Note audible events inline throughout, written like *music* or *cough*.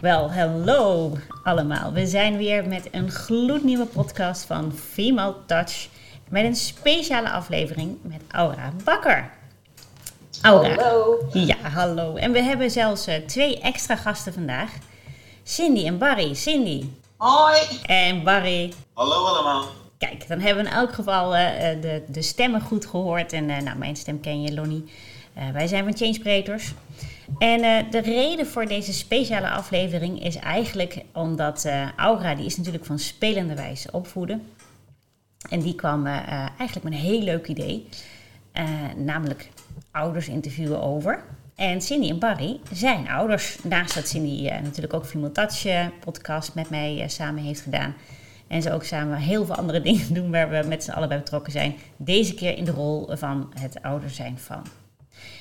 Wel, hallo allemaal. We zijn weer met een gloednieuwe podcast van Female Touch. Met een speciale aflevering met Aura Bakker. Aura. Hallo. Ja, hallo. En we hebben zelfs uh, twee extra gasten vandaag. Cindy en Barry. Cindy. Hoi. En Barry. Hallo allemaal. Kijk, dan hebben we in elk geval uh, de, de stemmen goed gehoord. En uh, nou, mijn stem ken je, Lonnie. wij zijn van Change En uh, de reden voor deze speciale aflevering is eigenlijk omdat uh, Aura, die is natuurlijk van spelende wijze opvoeden. En die kwam uh, eigenlijk met een heel leuk idee. namelijk ouders interviewen over. En Cindy en Barry zijn ouders. Naast dat Cindy natuurlijk ook Female Touch podcast met mij samen heeft gedaan. En ze ook samen heel veel andere *laughs* dingen doen waar we met z'n allen bij betrokken zijn. Deze keer in de rol van het ouder zijn van.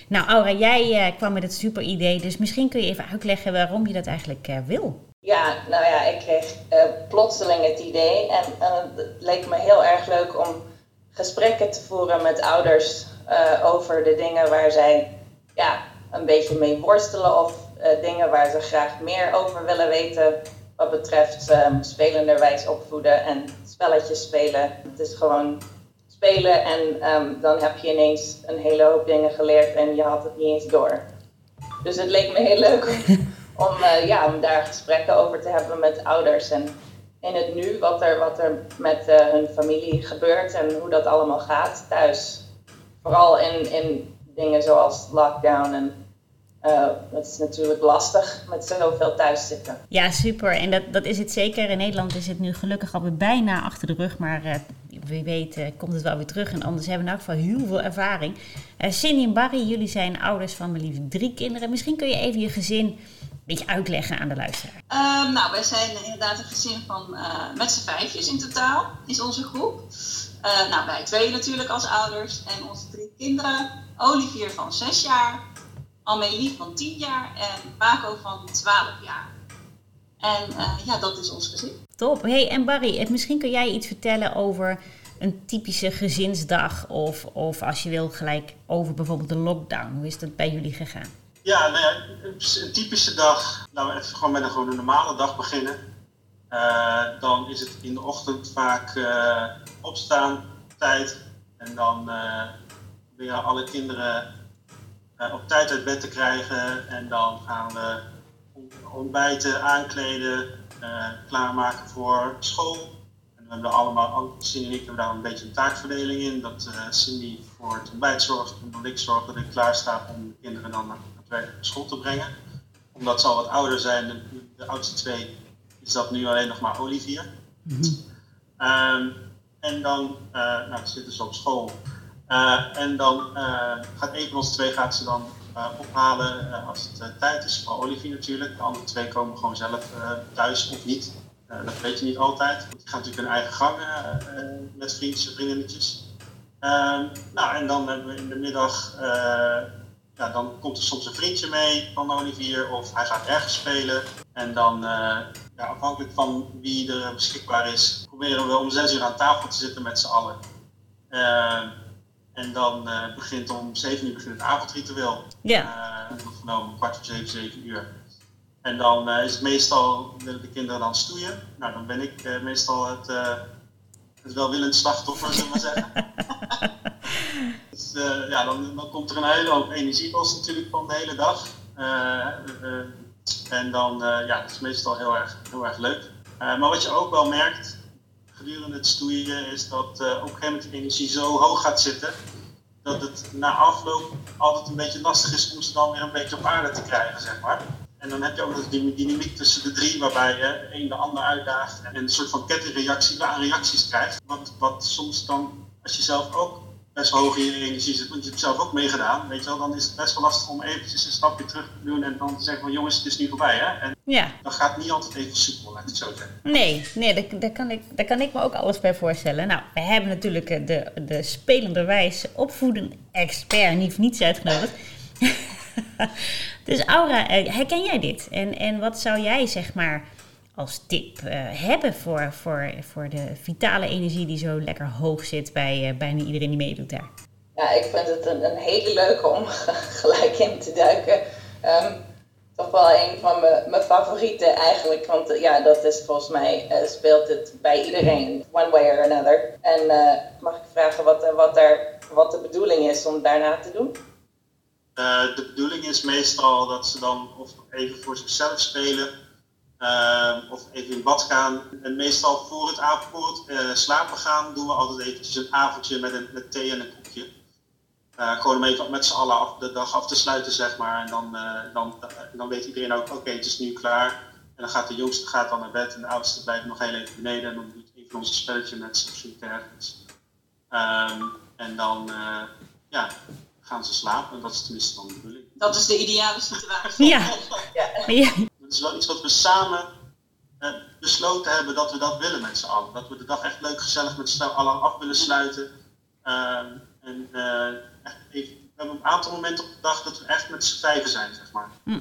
Nou, Aura, jij uh, kwam met het super idee, dus misschien kun je even uitleggen waarom je dat eigenlijk uh, wil. Ja, nou ja, ik kreeg uh, plotseling het idee en het leek me heel erg leuk om gesprekken te voeren met ouders over de dingen waar zij ja, een beetje mee worstelen of dingen waar ze graag meer over willen weten wat betreft um, spelenderwijs opvoeden en spelletjes spelen. Het is gewoon spelen en um, dan heb je ineens een hele hoop dingen geleerd en je had het niet eens door. Dus het leek me heel leuk om, *laughs* uh, ja, om daar gesprekken over te hebben met ouders en in het nu wat er, wat er met uh, hun familie gebeurt en hoe dat allemaal gaat thuis. Vooral in, in dingen zoals lockdown en uh, dat is natuurlijk lastig met zoveel thuis zitten. Ja, super. En dat, dat is het zeker. In Nederland is het nu gelukkig alweer bijna achter de rug. Maar uh, wie weet uh, komt het wel weer terug. En anders hebben we in elk geval heel veel ervaring. Cindy en Barry, jullie zijn ouders van mijn liefde drie kinderen. Misschien kun je even je gezin een beetje uitleggen aan de luisteraar. Ehm, nou, wij zijn inderdaad een gezin van met z'n vijfjes in totaal, is onze groep. nou, wij twee natuurlijk als ouders en onze drie kinderen. Olivier van zes jaar, Amélie van 10 jaar en Marco van 12 jaar. En uh, ja, dat is ons gezin. Top. Hey, en Barry, misschien kun jij iets vertellen over een typische gezinsdag of, of als je wil gelijk over bijvoorbeeld de lockdown. Hoe is dat bij jullie gegaan? Ja, nou een typische dag, laten we even gewoon met een, gewoon normale dag beginnen. Uh, dan is het in de ochtend vaak uh, opstaan, tijd. En dan weer alle kinderen uh, op tijd uit bed te krijgen. En dan gaan we ontbijten, aankleden, uh, klaarmaken voor school. We hebben allemaal, Cindy en ik hebben daar een beetje een taakverdeling in. Dat uh, Cindy voor het ontbijt zorgt en dat ik zorg dat ik klaar sta om de kinderen dan naar het school te brengen. Omdat ze al wat ouder zijn, de, de oudste twee, is dat nu alleen nog maar Olivier. Mm -hmm. um, en dan nou, zitten ze op school. Uh, en dan gaat een van ons twee gaat ze dan uh, ophalen als het tijd is. Voor Olivier natuurlijk. De andere twee komen gewoon zelf thuis of niet. Dat weet je niet altijd. Die gaan natuurlijk hun eigen gang met vriendjes en vriendinnetjes. Ehm, nou, en dan hebben we in de middag, ja, dan komt er soms een vriendje mee van Olivier of hij gaat ergens spelen. En dan, ja, afhankelijk van wie er beschikbaar is, proberen we om zes uur aan tafel te zitten met z'n allen. Ehm, en dan uh, begint om 7 uur begint het avondritueel. Ja. Uh, genomen kwart voor 7, 7 uur. En dan uh, is het meestal, willen de kinderen dan stoeien. Nou, dan ben ik meestal het, het welwillend slachtoffer, zullen we maar zeggen. *laughs* dus ja, dan, dan komt er een hele hoop energie los natuurlijk van de hele dag. en dan, ja, dat is meestal heel erg, heel erg leuk. maar wat je ook wel merkt, gedurende het stoeien is dat uh, op een gegeven moment de energie zo hoog gaat zitten. Dat het na afloop altijd een beetje lastig is om ze dan weer een beetje op aarde te krijgen, zeg maar. En dan heb je ook nog die dynamiek tussen de drie, waarbij je een de ander uitdaagt en een soort van kettingreactie aan reacties krijgt. Wat, wat soms dan, als je zelf ook best hoog in je energie zit, want je hebt zelf ook meegedaan, weet je wel, dan is het best wel lastig om eventjes een stapje terug te doen en dan te zeggen van jongens, het is nu voorbij hè. En ja. dat gaat niet altijd even soepel, laat ik het zo zeggen. Nee, nee daar, daar, kan ik, daar kan ik me ook alles bij voorstellen. Nou, we hebben natuurlijk de, de spelenderwijs opvoeden expert niet niets uitgenodigd. *laughs* dus Aura, eh, herken jij dit? En, en wat zou jij zeg maar als tip uh, hebben voor, voor, voor de vitale energie die zo lekker hoog zit bij uh, bijna iedereen die meedoet daar? Ja, ik vind het een, een hele leuke om *laughs* gelijk in te duiken. Um, toch wel een van mijn, favorieten eigenlijk. Want eh, ja, dat is volgens mij eh, speelt het bij iedereen, one way or another. En eh, mag ik vragen wat, wat, daar, wat de bedoeling is om daarna te doen? De bedoeling is meestal dat ze dan of even voor zichzelf spelen of even in bad gaan. En meestal voor het, avond, slapen gaan doen we altijd eventjes een avondje met, een, met thee en een koekje. Uh, gewoon om even met z'n allen de dag af te sluiten, zeg maar. En dan, uh, dan, dan weet iedereen ook, oké, het is nu klaar. En dan gaat de jongste gaat dan naar bed en de oudste blijft nog heel even beneden. En dan doet even ons spelletje met z'n zoek ergens. En dan uh, ja, gaan ze slapen. En dat is tenminste dan de bedoeling. Dat is de ideale situatie. ja. *laughs* ja. Dat is wel iets wat we samen besloten hebben dat we dat willen met z'n allen. Dat we de dag echt leuk gezellig met z'n allen af willen sluiten. Um, en we hebben een aantal momenten op de dag dat we echt met z'n vijven zijn, zeg maar. Hm.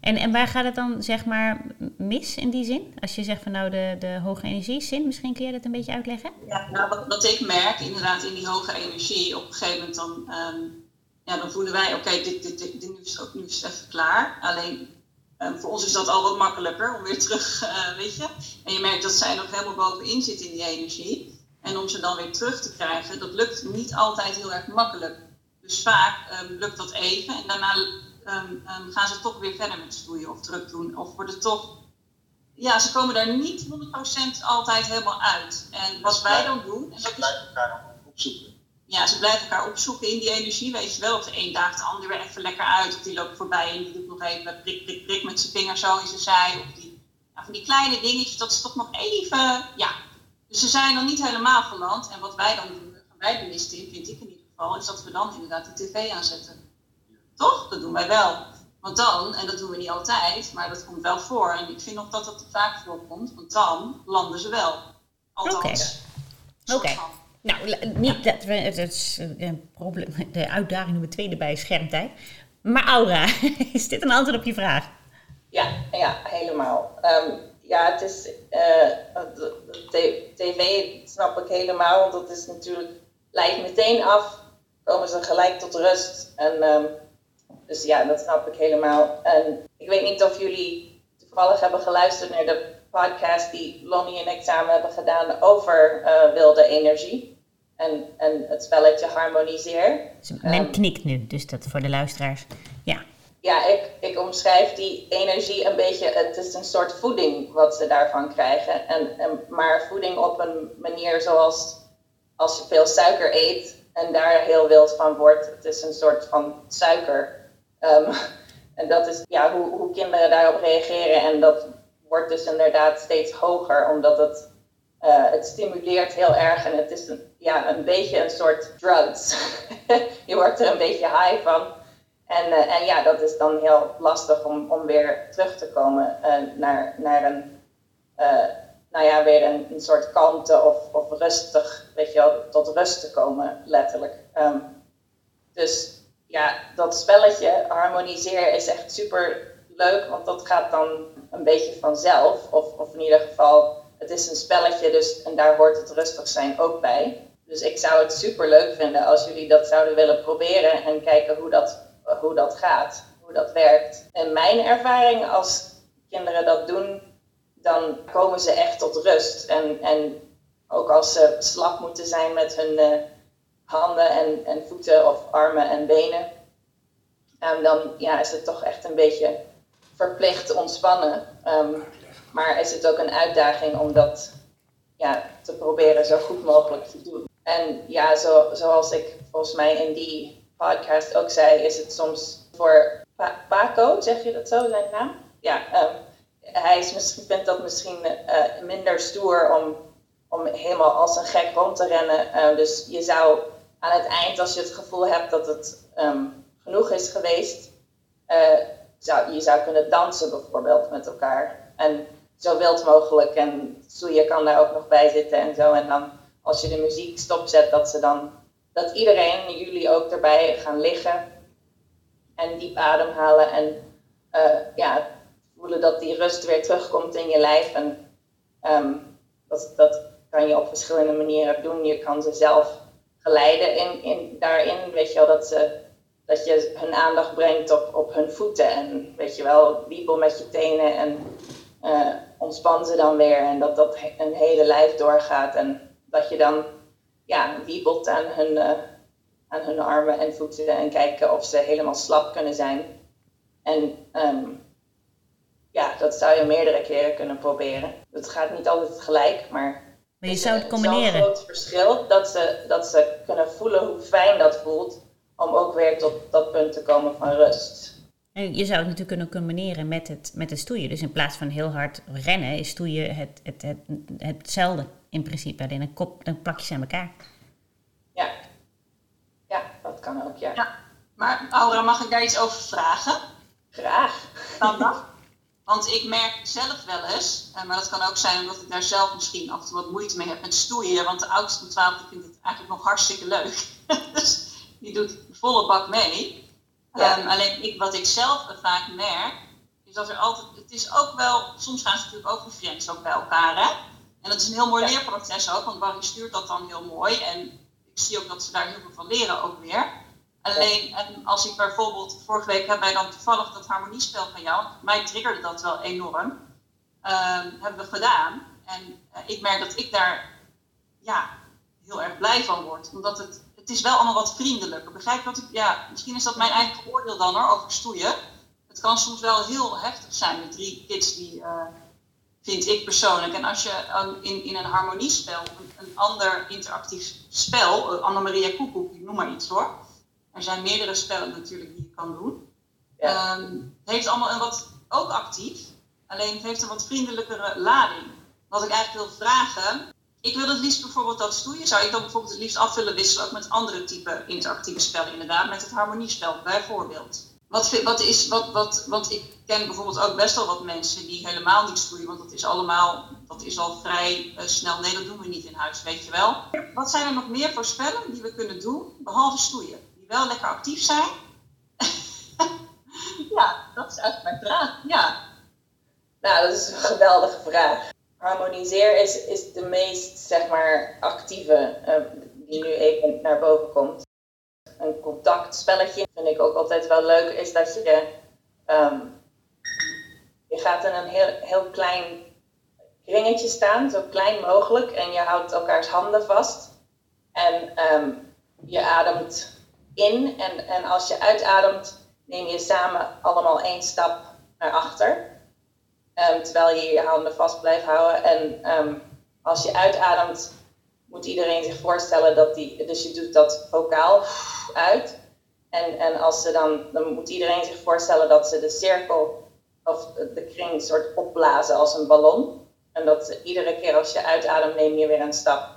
En, en waar gaat het dan, zeg maar, mis in die zin? Als je zegt van nou de, de hoge energiezin, misschien kun je dat een beetje uitleggen? Ja, nou wat, wat ik merk inderdaad in die hoge energie, op een gegeven moment dan, ehm, ja, dan voelen wij, oké, dit, dit, dit, nu, is, ook, nu is het even klaar. Alleen um, voor ons is dat al wat makkelijker om weer terug, uh, weet je. En je merkt dat zij nog helemaal bovenin zit in die energie. En om ze dan weer terug te krijgen, dat lukt niet altijd heel erg makkelijk. Dus vaak um, lukt dat even en daarna um, um, gaan ze toch weer verder met stoeien of druk doen. Of worden toch. Ja, ze komen daar niet 100% altijd helemaal uit. En wat wij dan doen. En ze blijven elkaar opzoeken. Ja, ze blijven elkaar opzoeken in die energie. Weet je wel, of de een daagt de ander weer even lekker uit. Of die loopt voorbij en die doet nog even prik, prik, prik met zijn vinger zo in zijn zij. Of die, nou, van die kleine dingetjes, dat is toch nog even. Ja, dus ze zijn nog niet helemaal geland. En wat wij dan doen, gaan wij de mist in, vind ik in ieder geval, is dat we dan inderdaad de tv aanzetten. Toch? Dat doen wij wel. Want dan, en dat doen we niet altijd, maar dat komt wel voor. En ik vind nog dat dat vaak voorkomt, want dan landen ze wel. Althans. Oké. Okay. Nou, niet dat we, het is een probleem, de uitdaging nummer twee is schermtijd. Maar Aura, *laughs* is dit een antwoord op je vraag? Ja, ja helemaal. Um, ja, het is de, tv snap ik helemaal, want dat is natuurlijk leidt meteen af, komen ze gelijk tot rust. En um, dus ja, dat snap ik helemaal. En ik weet niet of jullie toevallig hebben geluisterd naar de podcast die Lonnie en ik samen hebben gedaan over uh, wilde energie. En, en het spelletje harmoniseer. Men um, knikt nu, dus dat voor de luisteraars. Ja ja, ik, ik omschrijf die energie een beetje, het is een soort voeding wat ze daarvan krijgen. En, en, maar voeding op een manier zoals als je veel suiker eet en daar heel wild van wordt. Het is een soort van suiker. Um, *laughs* en dat is ja, hoe, hoe kinderen daarop reageren. En dat wordt dus inderdaad steeds hoger, omdat het, uh, het stimuleert heel erg. En het is een, ja, een beetje een soort drugs. *laughs* je wordt er een beetje high van. En, uh, en ja, dat is dan heel lastig om, om weer terug te komen uh, naar, naar een, nou ja, weer een, een, soort kalmte of, of rustig, weet je wel, tot rust te komen, letterlijk. Um, dus ja, dat spelletje harmoniseren is echt super leuk, want dat gaat dan een beetje vanzelf. Of, of in ieder geval, het is een spelletje, dus en daar hoort het rustig zijn ook bij. Dus ik zou het super leuk vinden als jullie dat zouden willen proberen en kijken hoe dat hoe dat gaat, hoe dat werkt. En mijn ervaring als kinderen dat doen, dan komen ze echt tot rust. En, en ook als ze slap moeten zijn met hun uh, handen en, en voeten of armen en benen, um, dan ja, is het toch echt een beetje verplicht ontspannen. Um, maar is het ook een uitdaging om dat ja, te proberen zo goed mogelijk te doen. En ja, zo, zoals ik volgens mij in die podcast ook zei, is het soms voor Paco, zeg je dat zo, zijn naam? Ja, um, hij is misschien, vindt dat misschien uh, minder stoer om, om helemaal als een gek rond te rennen. Uh, dus je zou aan het eind, als je het gevoel hebt dat het genoeg is geweest, uh, je zou kunnen dansen bijvoorbeeld met elkaar. En zo wild mogelijk. En je kan daar ook nog bij zitten en zo. En dan als je de muziek stopzet, dat ze dan dat iedereen, jullie ook erbij gaan liggen en diep ademhalen en uh, ja, voelen dat die rust weer terugkomt in je lijf. En um, dat, dat kan je op verschillende manieren doen. Je kan ze zelf geleiden in, in, daarin, weet je wel, dat ze, dat je hun aandacht brengt op, op hun voeten. En weet je wel, wiebel met je tenen en uh, ontspan ze dan weer. En dat dat een hele lijf doorgaat. En dat je dan ja, wiebelt aan hun, uh, aan hun armen en voeten en kijken of ze helemaal slap kunnen zijn. En um, ja, dat zou je meerdere keren kunnen proberen. Het gaat niet altijd gelijk, maar maar je zou het combineren. Het is een groot verschil dat ze, dat ze kunnen voelen hoe fijn dat voelt om ook weer tot dat punt te komen van rust. En je zou het natuurlijk kunnen combineren met het, met het stoeien. Dus in plaats van heel hard rennen, is stoeien het, het, het, hetzelfde in principe. Alleen een, kop, een plakjes aan elkaar. Ja. ja, dat kan ook, ja. ja. Maar Aura, mag ik daar iets over vragen? Graag. Dan dan? *laughs* Want ik merk zelf wel eens, maar dat kan ook zijn omdat ik daar zelf misschien af en toe wat moeite mee heb met stoeien. Want de oudste van 12 vindt het eigenlijk nog hartstikke leuk. *laughs* dus die doet volle bak mee. Ehm, alleen ik, wat ik zelf vaak merk, is dat er altijd, het is ook wel, soms gaan ze natuurlijk ook friends ook bij elkaar. Hè? En dat is een heel mooi leerproces ook, want Barry stuurt dat dan heel mooi. En ik zie ook dat ze daar heel veel van leren ook weer. Alleen en als ik bijvoorbeeld, vorige week hebben wij dan toevallig dat harmoniespel van jou, mij triggerde dat wel enorm, um, hebben we gedaan. En uh, ik merk dat ik daar ja, heel erg blij van word, omdat het, het is wel allemaal wat vriendelijker. Begrijp wat ik, ja, misschien is dat mijn eigen oordeel dan hoor, over stoeien. Het kan soms wel heel heftig zijn met drie kids die, uh, vind ik persoonlijk. En als je in, in een harmoniespel, een, een ander interactief spel, uh, Annemaria Koekoek, ik noem maar iets hoor er zijn meerdere spellen natuurlijk die je kan doen. Ehm, het heeft allemaal een wat, ook actief, alleen het heeft een wat vriendelijkere lading. Wat ik eigenlijk wil vragen, ik wil het liefst bijvoorbeeld dat stoeien. Zou ik dan bijvoorbeeld het liefst af willen wisselen ook met andere type interactieve spellen inderdaad, met het harmoniespel bijvoorbeeld. Wat, wat is, wat, wat, want ik ken bijvoorbeeld ook best wel wat mensen die helemaal niet stoeien, want dat is allemaal, dat is al vrij uh, snel. Nee, dat doen we niet in huis, weet je wel. Wat zijn er nog meer voor spellen die we kunnen doen, behalve stoeien? wel lekker actief zijn? *laughs* ja, dat is eigenlijk mijn vraag. Ja. Nou, dat is een geweldige vraag. Harmoniseer is, is de meest, zeg maar, actieve uh, die nu even naar boven komt. Een contactspelletje vind ik ook altijd wel leuk, is dat je, um, je gaat in een heel, heel klein kringetje staan, zo klein mogelijk, en je houdt elkaars handen vast. En um, je ademt in en, en als je uitademt, neem je samen allemaal één stap naar achter. Um, terwijl je je handen vast blijft houden. En um, als je uitademt, moet iedereen zich voorstellen dat die, dus je doet dat vocaal uit. En, en als ze dan, dan moet iedereen zich voorstellen dat ze de cirkel of de kring soort opblazen als een ballon. En dat iedere keer als je uitademt, neem je weer een stap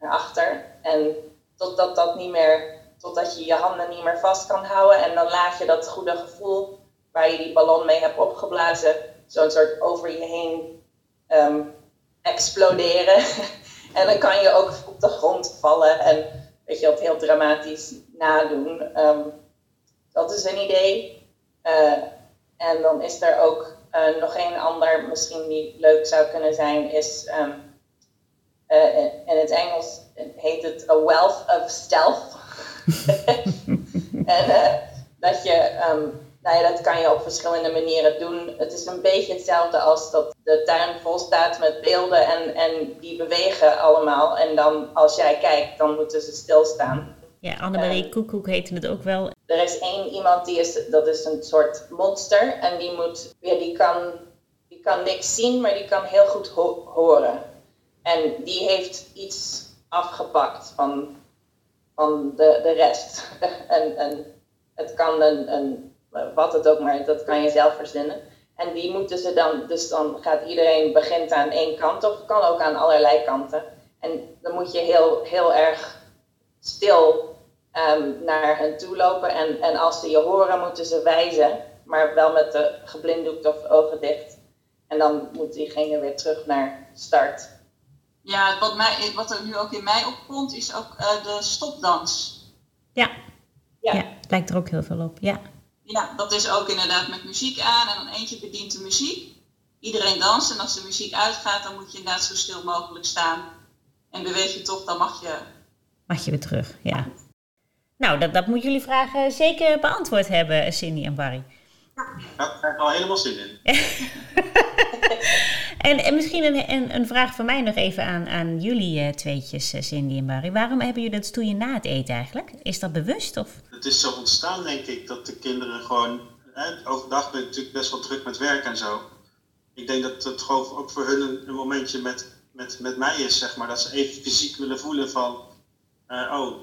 naar achter. En totdat dat niet meer totdat je je handen niet meer vast kan houden. En dan laat je dat goede gevoel waar je die ballon mee hebt opgeblazen, zo'n soort over je heen um, exploderen. *laughs* en dan kan je ook op de grond vallen en weet je, dat heel dramatisch nadoen. Um, dat is een idee. Uh, en dan is er ook uh, nog een ander, misschien die leuk zou kunnen zijn, is um, uh, in het Engels heet het A Wealth of Stealth. *laughs* en dat je, nou ja, dat kan je op verschillende manieren doen. Het is een beetje hetzelfde als dat de tuin vol staat met beelden en, en die bewegen allemaal. En dan als jij kijkt, dan moeten ze stilstaan. Ja, Annemarie um, Koekoek heette het ook wel. Er is één iemand die is, dat is een soort monster en die moet, ja, die kan, die kan niks zien, maar die kan heel goed ho horen. En die heeft iets afgepakt van van de, de rest. *laughs* en, en het kan een, een, wat het ook maar, dat kan je zelf verzinnen. En die moeten ze dan, dus dan gaat iedereen begint aan één kant of kan ook aan allerlei kanten. En dan moet je heel, heel erg stil um, naar hen toe lopen. En, en als ze je horen, moeten ze wijzen, maar wel met de geblinddoekt of ogen dicht. En dan moet diegene weer terug naar start. Ja, wat, mij, wat er nu ook in mij opkomt, is ook uh, de stopdans. Ja. ja. Ja. lijkt er ook heel veel op, ja. Ja, dat is ook inderdaad met muziek aan en dan eentje bedient de muziek. Iedereen danst en als de muziek uitgaat, dan moet je inderdaad zo stil mogelijk staan. En beweeg je toch, dan mag je... Mag je weer terug, ja. Nou, dat, dat moeten jullie vragen zeker beantwoord hebben, Cindy en Barry. Daar heb ik al helemaal zin in. *laughs* en, en misschien een, een, een, vraag van mij nog even aan, aan jullie uh, tweetjes, uh, Cindy en Barry. Waarom hebben jullie dat stoeien na het eten eigenlijk? Is dat bewust? Of? Het is zo ontstaan, denk ik, dat de kinderen gewoon... Hè, overdag ben ik natuurlijk best wel druk met werk en zo. Ik denk dat het gewoon ook voor hun een, een momentje met, met, met mij is, zeg maar. Dat ze even fysiek willen voelen van... Uh, oh,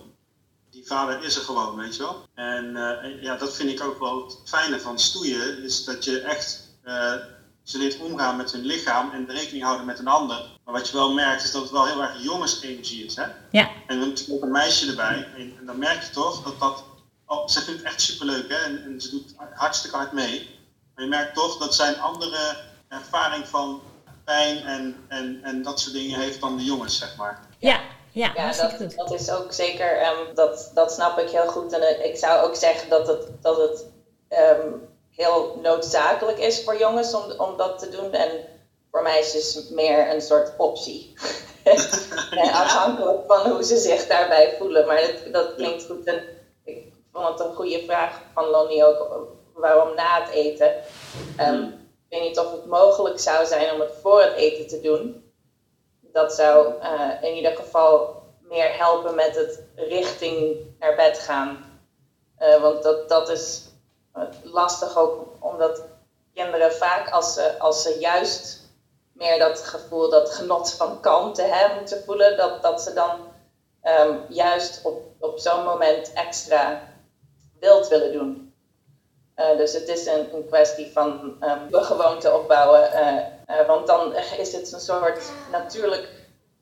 die vader is er gewoon, weet je wel. En uh, ja, dat vind ik ook wel het fijne van stoeien, is dat je echt uh, ze leert omgaan met hun lichaam en rekening houden met een ander. Maar wat je wel merkt, is dat het wel heel erg jongensenergie is. Hè? Ja. En dan natuurlijk ook een meisje erbij. En, en, dan merk je toch dat dat. Oh, ze vindt het echt superleuk hè? En, en ze doet hartstikke hard mee. Maar je merkt toch dat zij een andere ervaring van pijn en, en, en dat soort dingen heeft dan de jongens, zeg maar. Ja, ja, ja dat, dat, is ook zeker, um, dat, dat snap ik heel goed. En uh, ik zou ook zeggen dat het, dat het um, heel noodzakelijk is voor jongens om, om dat te doen. En voor meisjes meer een soort optie. *laughs* afhankelijk van hoe ze zich daarbij voelen. Maar dat, dat klinkt goed. En ik vond het een goede vraag van Lonnie ook. Waarom na het eten? Um, ik weet niet of het mogelijk zou zijn om het voor het eten te doen dat zou uh, in ieder geval meer helpen met het richting naar bed gaan. Uh, want dat, dat is lastig ook, omdat kinderen vaak als ze, als ze juist meer dat gevoel, dat genot van kalmte hè, moeten voelen, dat, dat ze dan um, juist op, op zo'n moment extra wild willen doen. Uh, dus het is een, kwestie van um, gewoonte opbouwen. Uh, uh, want dan is het een soort natuurlijk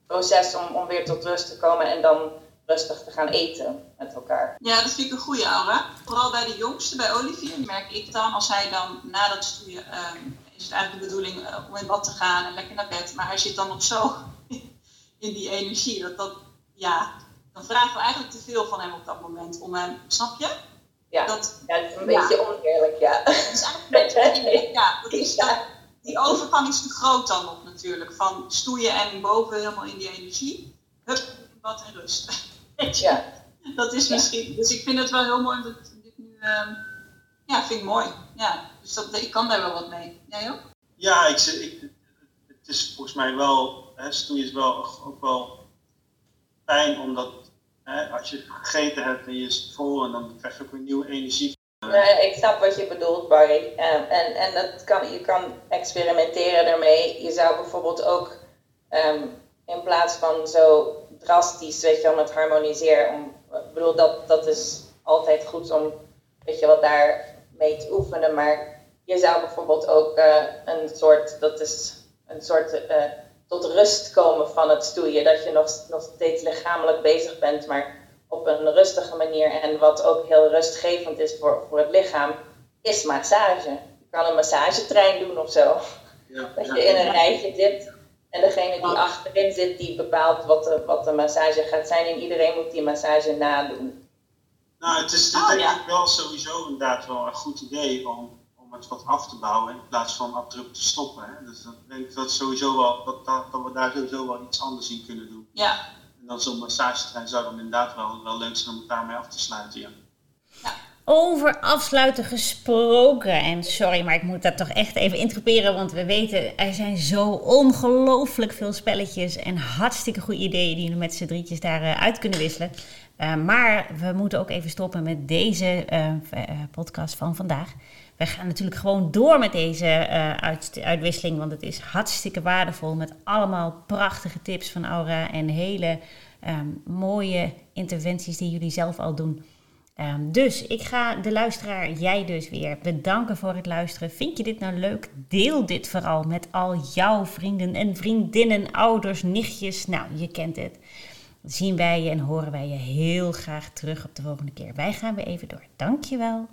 proces om, om weer tot rust te komen en dan rustig te gaan eten met elkaar. Ja, dat vind ik een goede Aura. Vooral bij de jongste, bij Olivier, merk ik dan, als hij dan na dat stoeien, um, is het eigenlijk de bedoeling om in bad te gaan en lekker naar bed. Maar hij zit dan nog zo *laughs* in die energie, dat dat, ja, dan vragen we eigenlijk te veel van hem op dat moment om hem, snap je? Ja, dat, ja, is een beetje oneerlijk, ja. Dat is eigenlijk een beetje, *laughs* ja, dat is, ja. die overgang is te groot dan nog natuurlijk. Van stoeien en boven helemaal in die energie. Hup, wat en rust. *laughs* ja. Dat is misschien. Dus ik vind het wel heel mooi dat dit nu. Um, ja, vind ik mooi. Ja, dus dat, ik kan daar wel wat mee. Jij ook? Ja, ik, ik, het is volgens mij wel. Hè, stoeien is wel ook wel fijn omdat als je gegeten hebt en je is vol en dan krijg je ook weer nieuwe energie. Ja, ik snap wat je bedoelt, Barry. Um, en en dat kan, je kan experimenteren daarmee. Je zou bijvoorbeeld ook um, in plaats van zo drastisch, weet je wel, met harmoniseren. Om, ik bedoel, dat, dat is altijd goed om, weet je wat, daar mee te oefenen. Maar je zou bijvoorbeeld ook uh, een soort, dat is een soort uh, tot rust komen van het stoeien. Dat je nog, nog steeds lichamelijk bezig bent, maar op een rustige manier en wat ook heel rustgevend is voor, voor het lichaam, is massage. Je kan een massagetrein doen of zo. Ja, dat je in een rijtje zit en degene die achterin zit, die bepaalt wat de, wat de massage gaat zijn. En iedereen moet die massage nadoen. Nou, het is oh, denk ja. ik wel sowieso inderdaad wel een goed idee om, om het wat af te bouwen in plaats van abrupt te stoppen. Hè? Dus dat denk ik dat sowieso wel, dat, dat, we daar sowieso wel iets anders in kunnen doen. Ja, en dan zo'n massagetrein zou dan inderdaad wel, wel leuk zijn om het daarmee af te sluiten, ja. ja. Over afsluiten gesproken. En sorry, maar ik moet dat toch echt even interpreteren. Want we weten, er zijn zo ongelooflijk veel spelletjes. En hartstikke goede ideeën die jullie met z'n drietjes daar uit kunnen wisselen. Uh, maar we moeten ook even stoppen met deze uh, podcast van vandaag. We gaan natuurlijk gewoon door met deze uit, uitwisseling, want het is hartstikke waardevol met allemaal prachtige tips van Aura en hele um, mooie interventies die jullie zelf al doen. Um, dus ik ga de luisteraar, jij dus weer, bedanken voor het luisteren. Vind je dit nou leuk? Deel dit vooral met al jouw vrienden en vriendinnen, ouders, nichtjes. Nou, je kent het. zien wij je en horen wij je heel graag terug op de volgende keer. Wij gaan weer even door. Dankjewel.